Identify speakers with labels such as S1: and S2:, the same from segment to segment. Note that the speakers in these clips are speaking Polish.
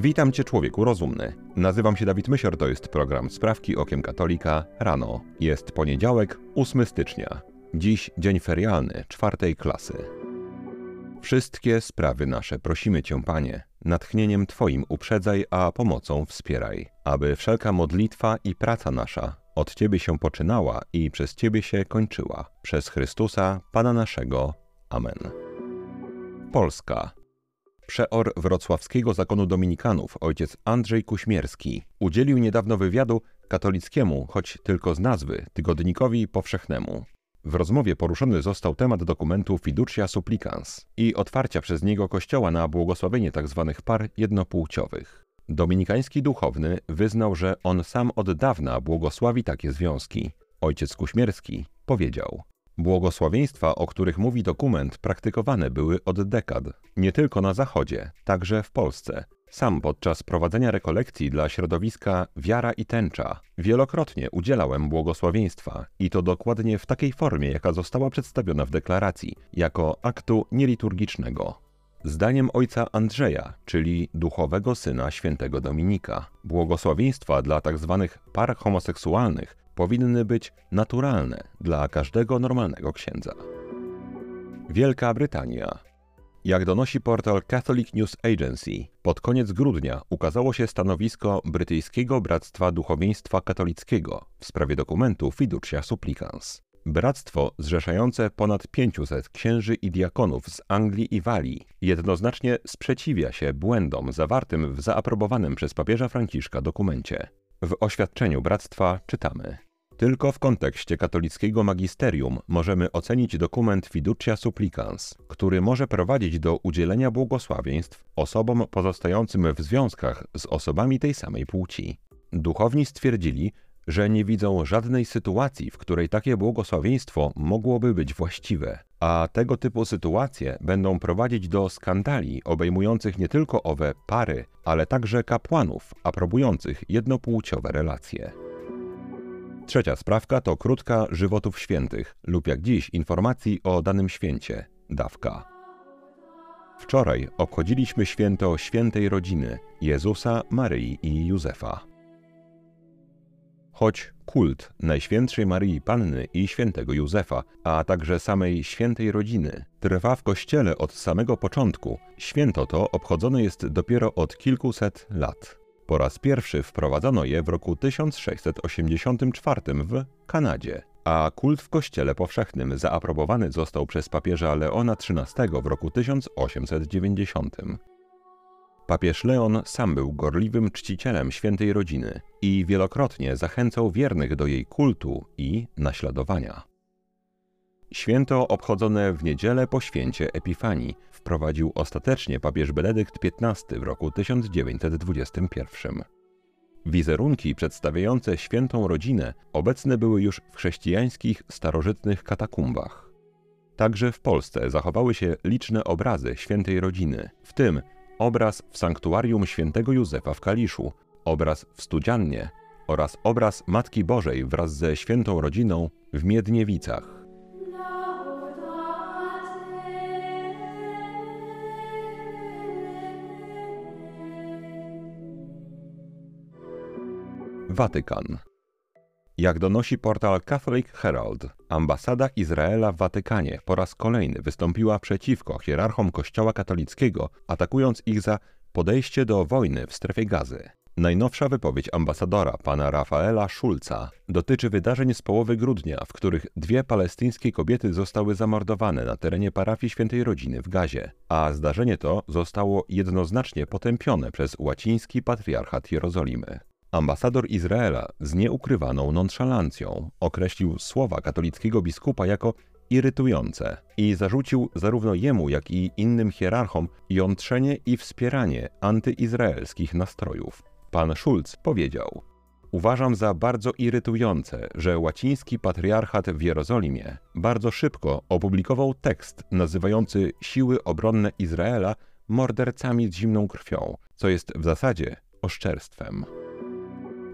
S1: Witam Cię, człowieku rozumny. Nazywam się Dawid Mysior, to jest program Sprawki Okiem Katolika rano. Jest poniedziałek, 8 stycznia. Dziś dzień ferialny, czwartej klasy. Wszystkie sprawy nasze prosimy Cię, Panie, natchnieniem Twoim uprzedzaj, a pomocą wspieraj, aby wszelka modlitwa i praca nasza od Ciebie się poczynała i przez Ciebie się kończyła. Przez Chrystusa, Pana naszego. Amen. Polska. Przeor wrocławskiego zakonu dominikanów, ojciec Andrzej Kuśmierski, udzielił niedawno wywiadu katolickiemu, choć tylko z nazwy, tygodnikowi powszechnemu. W rozmowie poruszony został temat dokumentu Fiducia Supplicans i otwarcia przez niego kościoła na błogosławienie tzw. Tak par jednopłciowych. Dominikański duchowny wyznał, że on sam od dawna błogosławi takie związki. Ojciec Kuśmierski powiedział: Błogosławieństwa, o których mówi dokument, praktykowane były od dekad, nie tylko na Zachodzie, także w Polsce. Sam podczas prowadzenia rekolekcji dla środowiska Wiara i Tęcza wielokrotnie udzielałem błogosławieństwa i to dokładnie w takiej formie, jaka została przedstawiona w deklaracji, jako aktu nieliturgicznego. Zdaniem ojca Andrzeja, czyli duchowego syna świętego Dominika, błogosławieństwa dla tzw. Tak par homoseksualnych powinny być naturalne dla każdego normalnego księdza. Wielka Brytania. Jak donosi portal Catholic News Agency, pod koniec grudnia ukazało się stanowisko Brytyjskiego Bractwa Duchowieństwa Katolickiego w sprawie dokumentu Fiducia Supplicans. Bractwo zrzeszające ponad 500 księży i diakonów z Anglii i Walii jednoznacznie sprzeciwia się błędom zawartym w zaaprobowanym przez papieża Franciszka dokumencie. W oświadczeniu bractwa czytamy: tylko w kontekście katolickiego magisterium możemy ocenić dokument Fiducia Supplicans, który może prowadzić do udzielenia błogosławieństw osobom pozostającym w związkach z osobami tej samej płci. Duchowni stwierdzili, że nie widzą żadnej sytuacji, w której takie błogosławieństwo mogłoby być właściwe, a tego typu sytuacje będą prowadzić do skandali obejmujących nie tylko owe pary, ale także kapłanów aprobujących jednopłciowe relacje. Trzecia sprawka to krótka żywotów świętych lub jak dziś informacji o danym święcie dawka. Wczoraj obchodziliśmy święto świętej rodziny Jezusa, Maryi i Józefa. Choć kult Najświętszej Maryi Panny i świętego Józefa, a także samej świętej rodziny, trwa w Kościele od samego początku, święto to obchodzone jest dopiero od kilkuset lat. Po raz pierwszy wprowadzono je w roku 1684 w Kanadzie, a kult w Kościele Powszechnym zaaprobowany został przez papieża Leona XIII w roku 1890. Papież Leon sam był gorliwym czcicielem świętej rodziny i wielokrotnie zachęcał wiernych do jej kultu i naśladowania. Święto obchodzone w niedzielę po święcie Epifanii wprowadził ostatecznie papież Benedykt XV w roku 1921. Wizerunki przedstawiające świętą rodzinę obecne były już w chrześcijańskich starożytnych katakumbach. Także w Polsce zachowały się liczne obrazy świętej rodziny, w tym obraz w sanktuarium świętego Józefa w Kaliszu, obraz w Studziannie oraz obraz Matki Bożej wraz ze świętą rodziną w Miedniewicach. Watykan. Jak donosi portal Catholic Herald, ambasada Izraela w Watykanie po raz kolejny wystąpiła przeciwko hierarchom Kościoła katolickiego, atakując ich za podejście do wojny w strefie gazy. Najnowsza wypowiedź ambasadora pana Rafaela Schulza dotyczy wydarzeń z połowy grudnia, w których dwie palestyńskie kobiety zostały zamordowane na terenie parafii Świętej Rodziny w Gazie, a zdarzenie to zostało jednoznacznie potępione przez łaciński patriarchat Jerozolimy. Ambasador Izraela z nieukrywaną nonszalancją określił słowa katolickiego biskupa jako irytujące i zarzucił zarówno jemu, jak i innym hierarchom jątrzenie i wspieranie antyizraelskich nastrojów. Pan Schulz powiedział: Uważam za bardzo irytujące, że łaciński patriarchat w Jerozolimie bardzo szybko opublikował tekst nazywający siły obronne Izraela mordercami z zimną krwią, co jest w zasadzie oszczerstwem.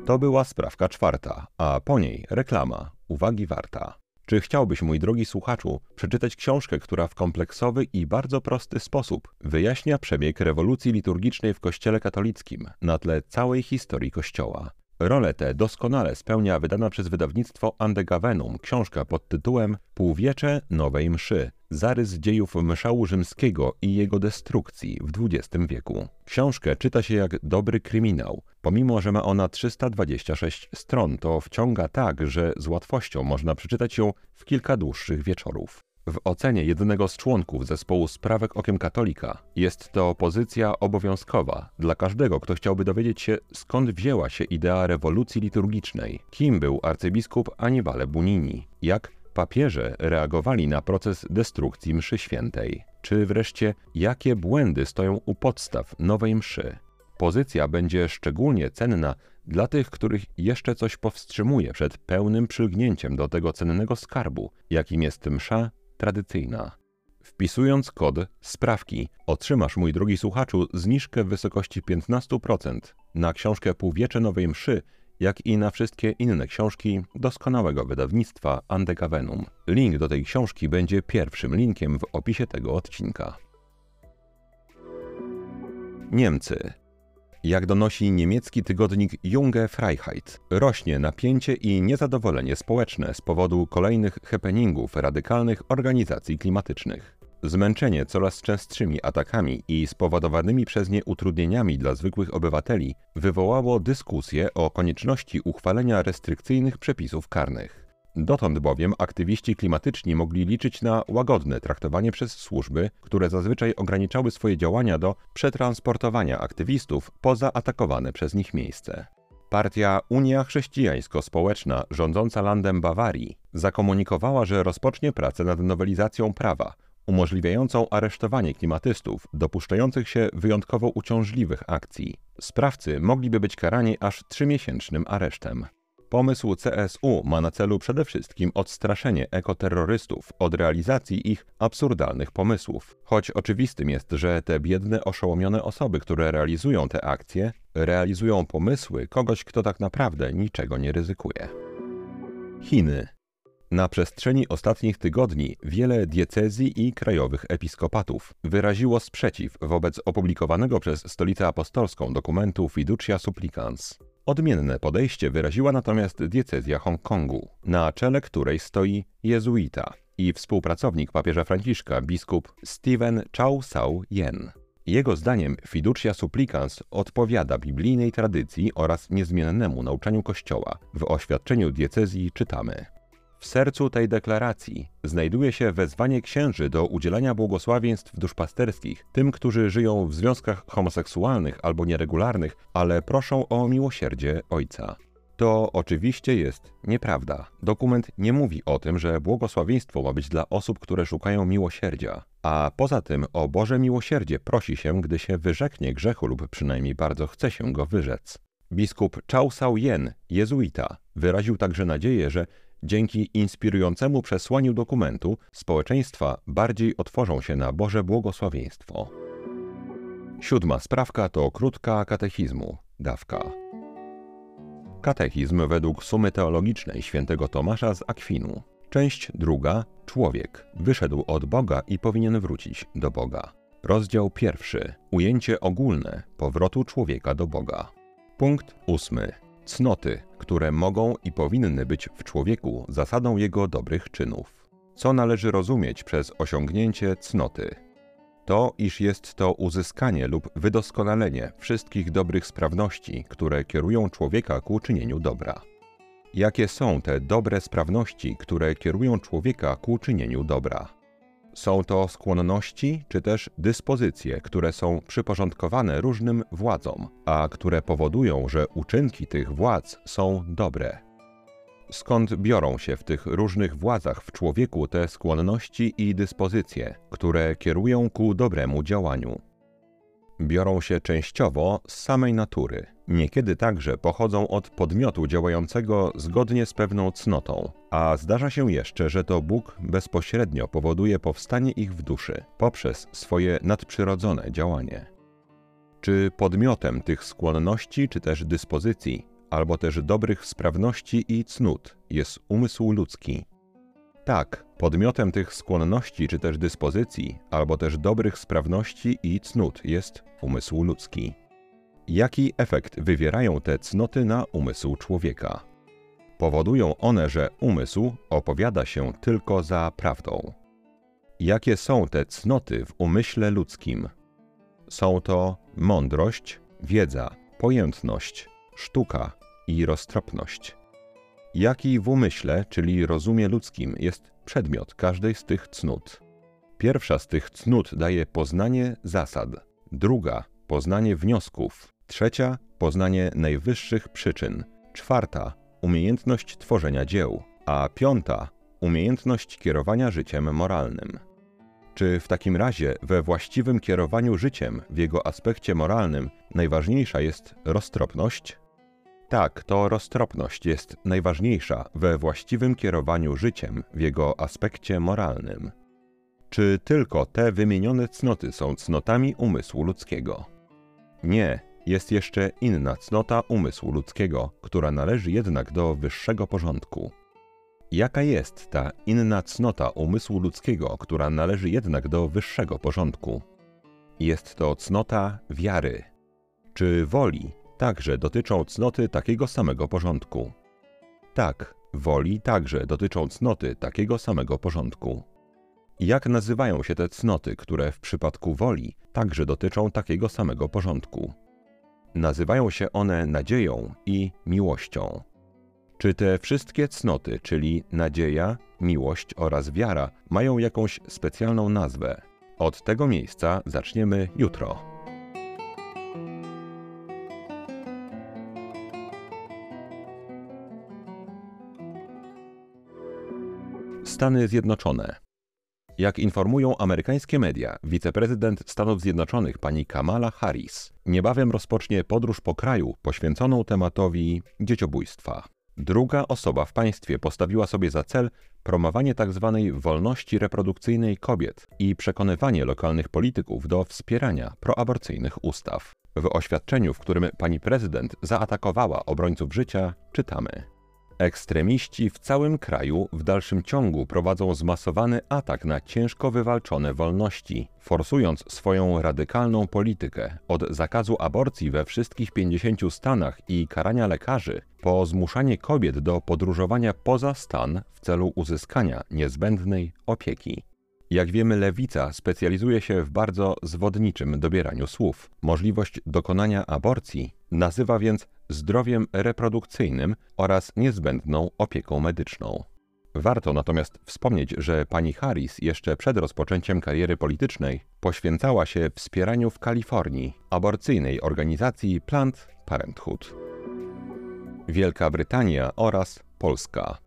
S1: To była sprawka czwarta, a po niej reklama, uwagi warta. Czy chciałbyś, mój drogi słuchaczu, przeczytać książkę, która w kompleksowy i bardzo prosty sposób wyjaśnia przebieg rewolucji liturgicznej w Kościele katolickim na tle całej historii Kościoła? Rolę tę doskonale spełnia wydana przez wydawnictwo Andegavenum książka pod tytułem Półwiecze Nowej Mszy. Zarys dziejów mszału rzymskiego i jego destrukcji w XX wieku. Książkę czyta się jak dobry kryminał. Pomimo, że ma ona 326 stron, to wciąga tak, że z łatwością można przeczytać ją w kilka dłuższych wieczorów. W ocenie jednego z członków zespołu Sprawek Okiem Katolika jest to pozycja obowiązkowa dla każdego, kto chciałby dowiedzieć się, skąd wzięła się idea rewolucji liturgicznej, kim był arcybiskup Annibale Bunini, jak papieże reagowali na proces destrukcji mszy świętej, czy wreszcie jakie błędy stoją u podstaw nowej mszy. Pozycja będzie szczególnie cenna dla tych, których jeszcze coś powstrzymuje przed pełnym przylgnięciem do tego cennego skarbu, jakim jest msza tradycyjna. Wpisując kod sprawki, otrzymasz, mój drogi słuchaczu, zniżkę w wysokości 15% na książkę Półwiecze Nowej Mszy, jak i na wszystkie inne książki doskonałego wydawnictwa Andecavenum. Link do tej książki będzie pierwszym linkiem w opisie tego odcinka. Niemcy jak donosi niemiecki tygodnik Junge Freiheit, rośnie napięcie i niezadowolenie społeczne z powodu kolejnych happeningów radykalnych organizacji klimatycznych. Zmęczenie coraz częstszymi atakami i spowodowanymi przez nie utrudnieniami dla zwykłych obywateli wywołało dyskusję o konieczności uchwalenia restrykcyjnych przepisów karnych. Dotąd bowiem aktywiści klimatyczni mogli liczyć na łagodne traktowanie przez służby, które zazwyczaj ograniczały swoje działania do przetransportowania aktywistów poza atakowane przez nich miejsce. Partia Unia Chrześcijańsko-Społeczna, rządząca landem Bawarii, zakomunikowała, że rozpocznie pracę nad nowelizacją prawa, umożliwiającą aresztowanie klimatystów dopuszczających się wyjątkowo uciążliwych akcji. Sprawcy mogliby być karani aż trzymiesięcznym aresztem. Pomysł CSU ma na celu przede wszystkim odstraszenie ekoterrorystów od realizacji ich absurdalnych pomysłów. Choć oczywistym jest, że te biedne, oszołomione osoby, które realizują te akcje, realizują pomysły kogoś, kto tak naprawdę niczego nie ryzykuje. Chiny. Na przestrzeni ostatnich tygodni wiele diecezji i krajowych episkopatów wyraziło sprzeciw wobec opublikowanego przez Stolicę Apostolską dokumentu Fiducia Supplicans. Odmienne podejście wyraziła natomiast diecezja Hongkongu, na czele której stoi jezuita i współpracownik papieża Franciszka, biskup Stephen Chow Sau Yen. Jego zdaniem fiducia supplicans odpowiada biblijnej tradycji oraz niezmiennemu nauczaniu Kościoła. W oświadczeniu diecezji czytamy – w sercu tej deklaracji znajduje się wezwanie księży do udzielania błogosławieństw duszpasterskich tym, którzy żyją w związkach homoseksualnych albo nieregularnych, ale proszą o miłosierdzie Ojca. To oczywiście jest nieprawda. Dokument nie mówi o tym, że błogosławieństwo ma być dla osób, które szukają miłosierdzia. A poza tym o Boże miłosierdzie prosi się, gdy się wyrzeknie grzechu lub przynajmniej bardzo chce się go wyrzec. Biskup Chao Sao Yen, jezuita, wyraził także nadzieję, że Dzięki inspirującemu przesłaniu dokumentu społeczeństwa bardziej otworzą się na Boże błogosławieństwo. Siódma sprawka to krótka katechizmu, dawka. Katechizm według sumy teologicznej świętego Tomasza z Akwinu. Część druga. Człowiek. Wyszedł od Boga i powinien wrócić do Boga. Rozdział pierwszy. Ujęcie ogólne powrotu człowieka do Boga. Punkt ósmy. Cnoty, które mogą i powinny być w człowieku zasadą jego dobrych czynów. Co należy rozumieć przez osiągnięcie cnoty? To, iż jest to uzyskanie lub wydoskonalenie wszystkich dobrych sprawności, które kierują człowieka ku czynieniu dobra. Jakie są te dobre sprawności, które kierują człowieka ku czynieniu dobra? Są to skłonności czy też dyspozycje, które są przyporządkowane różnym władzom, a które powodują, że uczynki tych władz są dobre. Skąd biorą się w tych różnych władzach w człowieku te skłonności i dyspozycje, które kierują ku dobremu działaniu? Biorą się częściowo z samej natury. Niekiedy także pochodzą od podmiotu działającego zgodnie z pewną cnotą, a zdarza się jeszcze, że to Bóg bezpośrednio powoduje powstanie ich w duszy poprzez swoje nadprzyrodzone działanie. Czy podmiotem tych skłonności, czy też dyspozycji, albo też dobrych sprawności i cnót jest umysł ludzki? Tak, podmiotem tych skłonności czy też dyspozycji, albo też dobrych sprawności i cnót jest umysł ludzki. Jaki efekt wywierają te cnoty na umysł człowieka? Powodują one, że umysł opowiada się tylko za prawdą. Jakie są te cnoty w umyśle ludzkim? Są to mądrość, wiedza, pojętność, sztuka i roztropność. Jaki w umyśle, czyli rozumie ludzkim, jest przedmiot każdej z tych cnót? Pierwsza z tych cnót daje poznanie zasad, druga poznanie wniosków, trzecia poznanie najwyższych przyczyn, czwarta umiejętność tworzenia dzieł, a piąta umiejętność kierowania życiem moralnym. Czy w takim razie we właściwym kierowaniu życiem, w jego aspekcie moralnym, najważniejsza jest roztropność? Tak, to roztropność jest najważniejsza we właściwym kierowaniu życiem, w jego aspekcie moralnym. Czy tylko te wymienione cnoty są cnotami umysłu ludzkiego? Nie, jest jeszcze inna cnota umysłu ludzkiego, która należy jednak do wyższego porządku. Jaka jest ta inna cnota umysłu ludzkiego, która należy jednak do wyższego porządku? Jest to cnota wiary. Czy woli także dotyczą cnoty takiego samego porządku? Tak, woli także dotyczą cnoty takiego samego porządku. Jak nazywają się te cnoty, które w przypadku woli także dotyczą takiego samego porządku? Nazywają się one nadzieją i miłością. Czy te wszystkie cnoty, czyli nadzieja, miłość oraz wiara, mają jakąś specjalną nazwę? Od tego miejsca zaczniemy jutro. Stany Zjednoczone. Jak informują amerykańskie media, wiceprezydent Stanów Zjednoczonych pani Kamala Harris niebawem rozpocznie podróż po kraju poświęconą tematowi dzieciobójstwa. Druga osoba w państwie postawiła sobie za cel promowanie tzw. Tak wolności reprodukcyjnej kobiet i przekonywanie lokalnych polityków do wspierania proaborcyjnych ustaw. W oświadczeniu, w którym pani prezydent zaatakowała obrońców życia, czytamy: Ekstremiści w całym kraju w dalszym ciągu prowadzą zmasowany atak na ciężko wywalczone wolności, forsując swoją radykalną politykę od zakazu aborcji we wszystkich 50 stanach i karania lekarzy, po zmuszanie kobiet do podróżowania poza stan w celu uzyskania niezbędnej opieki. Jak wiemy, lewica specjalizuje się w bardzo zwodniczym dobieraniu słów. Możliwość dokonania aborcji nazywa więc zdrowiem reprodukcyjnym oraz niezbędną opieką medyczną. Warto natomiast wspomnieć, że pani Harris jeszcze przed rozpoczęciem kariery politycznej poświęcała się wspieraniu w Kalifornii aborcyjnej organizacji Planned Parenthood. Wielka Brytania oraz Polska.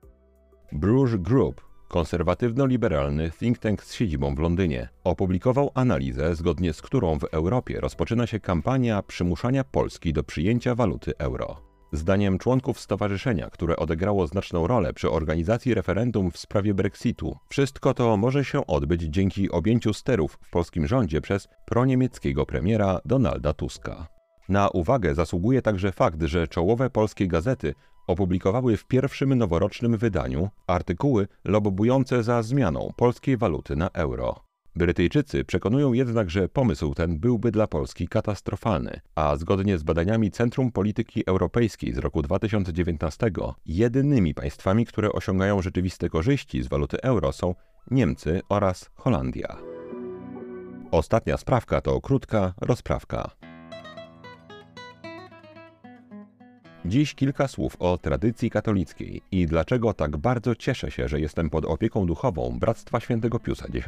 S1: Bruges Group konserwatywno-liberalny think tank z siedzibą w Londynie, opublikował analizę, zgodnie z którą w Europie rozpoczyna się kampania przymuszania Polski do przyjęcia waluty euro. Zdaniem członków stowarzyszenia, które odegrało znaczną rolę przy organizacji referendum w sprawie Brexitu, wszystko to może się odbyć dzięki objęciu sterów w polskim rządzie przez proniemieckiego premiera Donalda Tuska. Na uwagę zasługuje także fakt, że czołowe polskie gazety opublikowały w pierwszym noworocznym wydaniu artykuły lobobujące za zmianą polskiej waluty na euro. Brytyjczycy przekonują jednak, że pomysł ten byłby dla Polski katastrofalny, a zgodnie z badaniami Centrum Polityki Europejskiej z roku 2019, jedynymi państwami, które osiągają rzeczywiste korzyści z waluty euro są Niemcy oraz Holandia. Ostatnia sprawka to krótka rozprawka. Dziś kilka słów o tradycji katolickiej i dlaczego tak bardzo cieszę się, że jestem pod opieką duchową Bractwa Świętego Piusa X.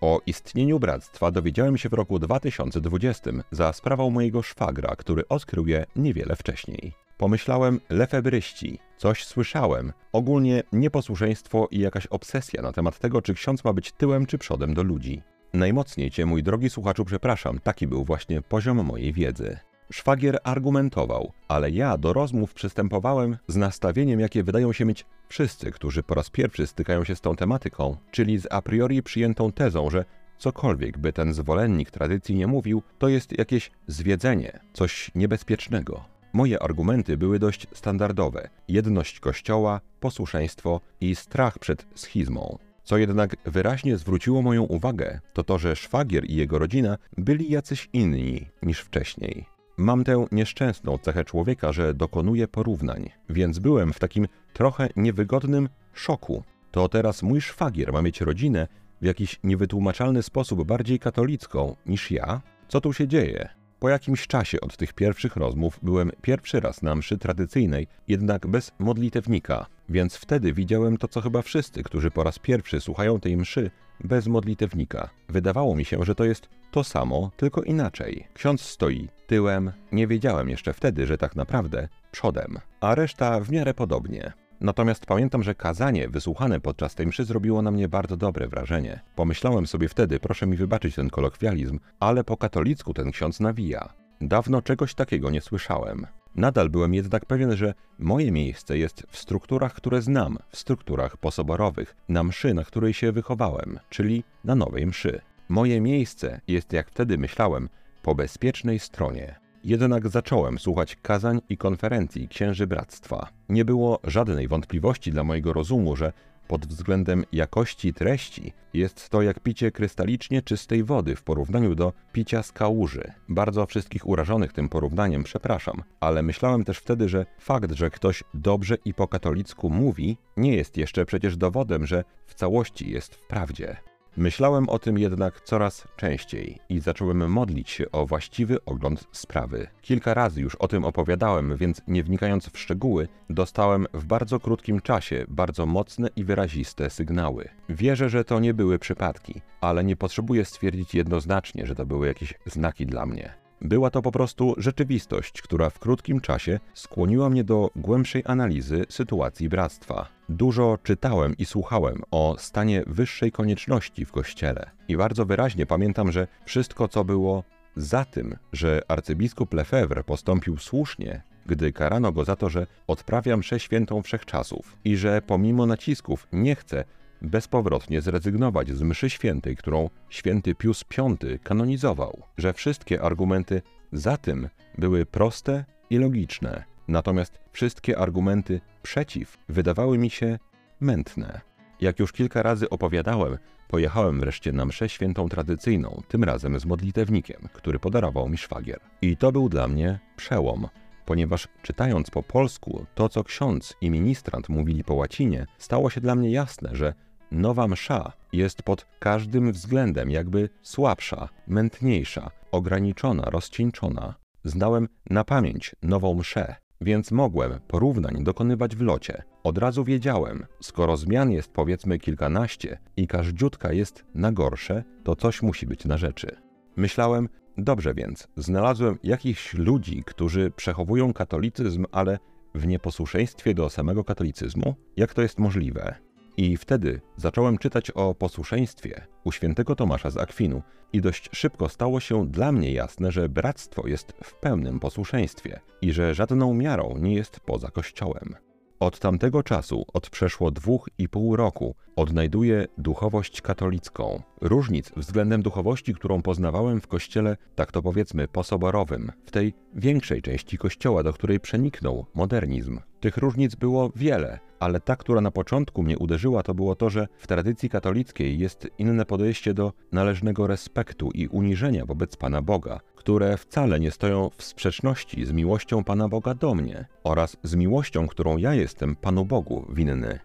S1: O istnieniu bractwa dowiedziałem się w roku 2020 za sprawą mojego szwagra, który odkrył je niewiele wcześniej. Pomyślałem, lefebryści, coś słyszałem, ogólnie nieposłuszeństwo i jakaś obsesja na temat tego, czy ksiądz ma być tyłem czy przodem do ludzi. Najmocniej cię, mój drogi słuchaczu, przepraszam, taki był właśnie poziom mojej wiedzy. Szwagier argumentował, ale ja do rozmów przystępowałem z nastawieniem, jakie wydają się mieć wszyscy, którzy po raz pierwszy stykają się z tą tematyką, czyli z a priori przyjętą tezą, że cokolwiek by ten zwolennik tradycji nie mówił, to jest jakieś zwiedzenie, coś niebezpiecznego. Moje argumenty były dość standardowe: jedność kościoła, posłuszeństwo i strach przed schizmą. Co jednak wyraźnie zwróciło moją uwagę, to to, że szwagier i jego rodzina byli jacyś inni niż wcześniej. Mam tę nieszczęsną cechę człowieka, że dokonuję porównań, więc byłem w takim trochę niewygodnym szoku. To teraz mój szwagier ma mieć rodzinę w jakiś niewytłumaczalny sposób bardziej katolicką niż ja? Co tu się dzieje? Po jakimś czasie od tych pierwszych rozmów byłem pierwszy raz na mszy tradycyjnej, jednak bez modlitewnika, więc wtedy widziałem to, co chyba wszyscy, którzy po raz pierwszy słuchają tej mszy bez modlitewnika. Wydawało mi się, że to jest to samo, tylko inaczej. Ksiądz stoi tyłem, nie wiedziałem jeszcze wtedy, że tak naprawdę przodem, a reszta w miarę podobnie. Natomiast pamiętam, że kazanie wysłuchane podczas tej mszy zrobiło na mnie bardzo dobre wrażenie. Pomyślałem sobie wtedy, proszę mi wybaczyć ten kolokwializm, ale po katolicku ten ksiądz nawija. Dawno czegoś takiego nie słyszałem. Nadal byłem jednak pewien, że moje miejsce jest w strukturach, które znam, w strukturach posoborowych, na mszy, na której się wychowałem, czyli na nowej mszy. Moje miejsce jest, jak wtedy myślałem, po bezpiecznej stronie. Jednak zacząłem słuchać kazań i konferencji księży bractwa. Nie było żadnej wątpliwości dla mojego rozumu, że pod względem jakości treści jest to jak picie krystalicznie czystej wody w porównaniu do picia z kałuży. Bardzo wszystkich urażonych tym porównaniem przepraszam, ale myślałem też wtedy, że fakt, że ktoś dobrze i po katolicku mówi, nie jest jeszcze przecież dowodem, że w całości jest w prawdzie. Myślałem o tym jednak coraz częściej i zacząłem modlić się o właściwy ogląd sprawy. Kilka razy już o tym opowiadałem, więc nie wnikając w szczegóły, dostałem w bardzo krótkim czasie bardzo mocne i wyraziste sygnały. Wierzę, że to nie były przypadki, ale nie potrzebuję stwierdzić jednoznacznie, że to były jakieś znaki dla mnie. Była to po prostu rzeczywistość, która w krótkim czasie skłoniła mnie do głębszej analizy sytuacji bractwa. Dużo czytałem i słuchałem o stanie wyższej konieczności w kościele. I bardzo wyraźnie pamiętam, że wszystko, co było za tym, że arcybiskup Lefebvre postąpił słusznie, gdy karano go za to, że odprawia mszę świętą wszechczasów i że pomimo nacisków nie chce bezpowrotnie zrezygnować z mszy świętej, którą święty Pius V kanonizował, że wszystkie argumenty za tym były proste i logiczne, natomiast wszystkie argumenty przeciw wydawały mi się mętne. Jak już kilka razy opowiadałem, pojechałem wreszcie na mszę świętą tradycyjną, tym razem z modlitewnikiem, który podarował mi szwagier. I to był dla mnie przełom, ponieważ czytając po polsku to, co ksiądz i ministrant mówili po łacinie, stało się dla mnie jasne, że Nowa msza jest pod każdym względem jakby słabsza, mętniejsza, ograniczona, rozcieńczona. Znałem na pamięć nową mszę, więc mogłem porównań dokonywać w locie. Od razu wiedziałem, skoro zmian jest powiedzmy kilkanaście i każdziutka jest na gorsze, to coś musi być na rzeczy. Myślałem, dobrze więc, znalazłem jakichś ludzi, którzy przechowują katolicyzm, ale w nieposłuszeństwie do samego katolicyzmu? Jak to jest możliwe? I wtedy zacząłem czytać o posłuszeństwie u świętego Tomasza z Akwinu i dość szybko stało się dla mnie jasne, że bractwo jest w pełnym posłuszeństwie i że żadną miarą nie jest poza Kościołem. Od tamtego czasu, od przeszło dwóch i pół roku, odnajduję duchowość katolicką. Różnic względem duchowości, którą poznawałem w kościele, tak to powiedzmy, posoborowym, w tej większej części kościoła, do której przeniknął modernizm. Tych różnic było wiele, ale ta, która na początku mnie uderzyła, to było to, że w tradycji katolickiej jest inne podejście do należnego respektu i uniżenia wobec Pana Boga, które wcale nie stoją w sprzeczności z miłością Pana Boga do mnie oraz z miłością, którą ja jestem Panu Bogu winny.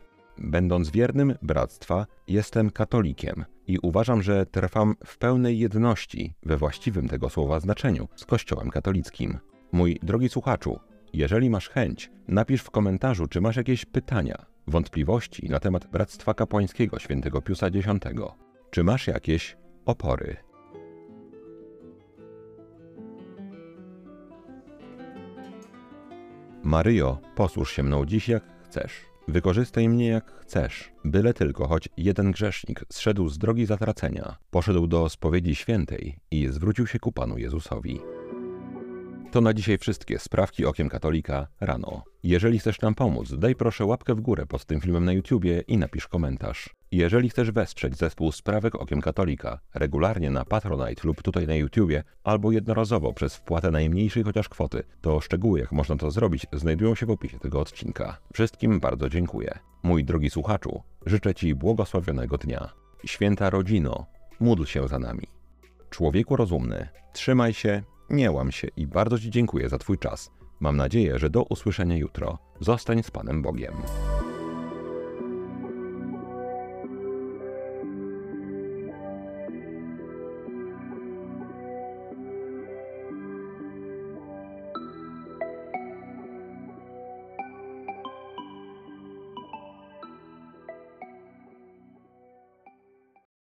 S1: Będąc wiernym bractwa, jestem katolikiem i uważam, że trwam w pełnej jedności, we właściwym tego słowa znaczeniu, z Kościołem katolickim. Mój drogi słuchaczu, jeżeli masz chęć, napisz w komentarzu, czy masz jakieś pytania, wątpliwości na temat Bractwa Kapłańskiego Świętego Piusa X. Czy masz jakieś opory? Maryjo, posłuż się mną dziś jak chcesz. Wykorzystaj mnie jak chcesz, byle tylko choć jeden grzesznik zszedł z drogi zatracenia, poszedł do spowiedzi świętej i zwrócił się ku Panu Jezusowi. To na dzisiaj wszystkie sprawki okiem katolika rano. Jeżeli chcesz nam pomóc, daj proszę łapkę w górę pod tym filmem na YouTubie i napisz komentarz. Jeżeli chcesz wesprzeć zespół Sprawek Okiem Katolika regularnie na Patronite lub tutaj na YouTubie, albo jednorazowo przez wpłatę najmniejszej chociaż kwoty, to szczegóły jak można to zrobić znajdują się w opisie tego odcinka. Wszystkim bardzo dziękuję. Mój drogi słuchaczu, życzę Ci błogosławionego dnia. Święta rodzino, módl się za nami. Człowieku rozumny, trzymaj się, nie łam się i bardzo Ci dziękuję za Twój czas. Mam nadzieję, że do usłyszenia jutro. Zostań z Panem Bogiem.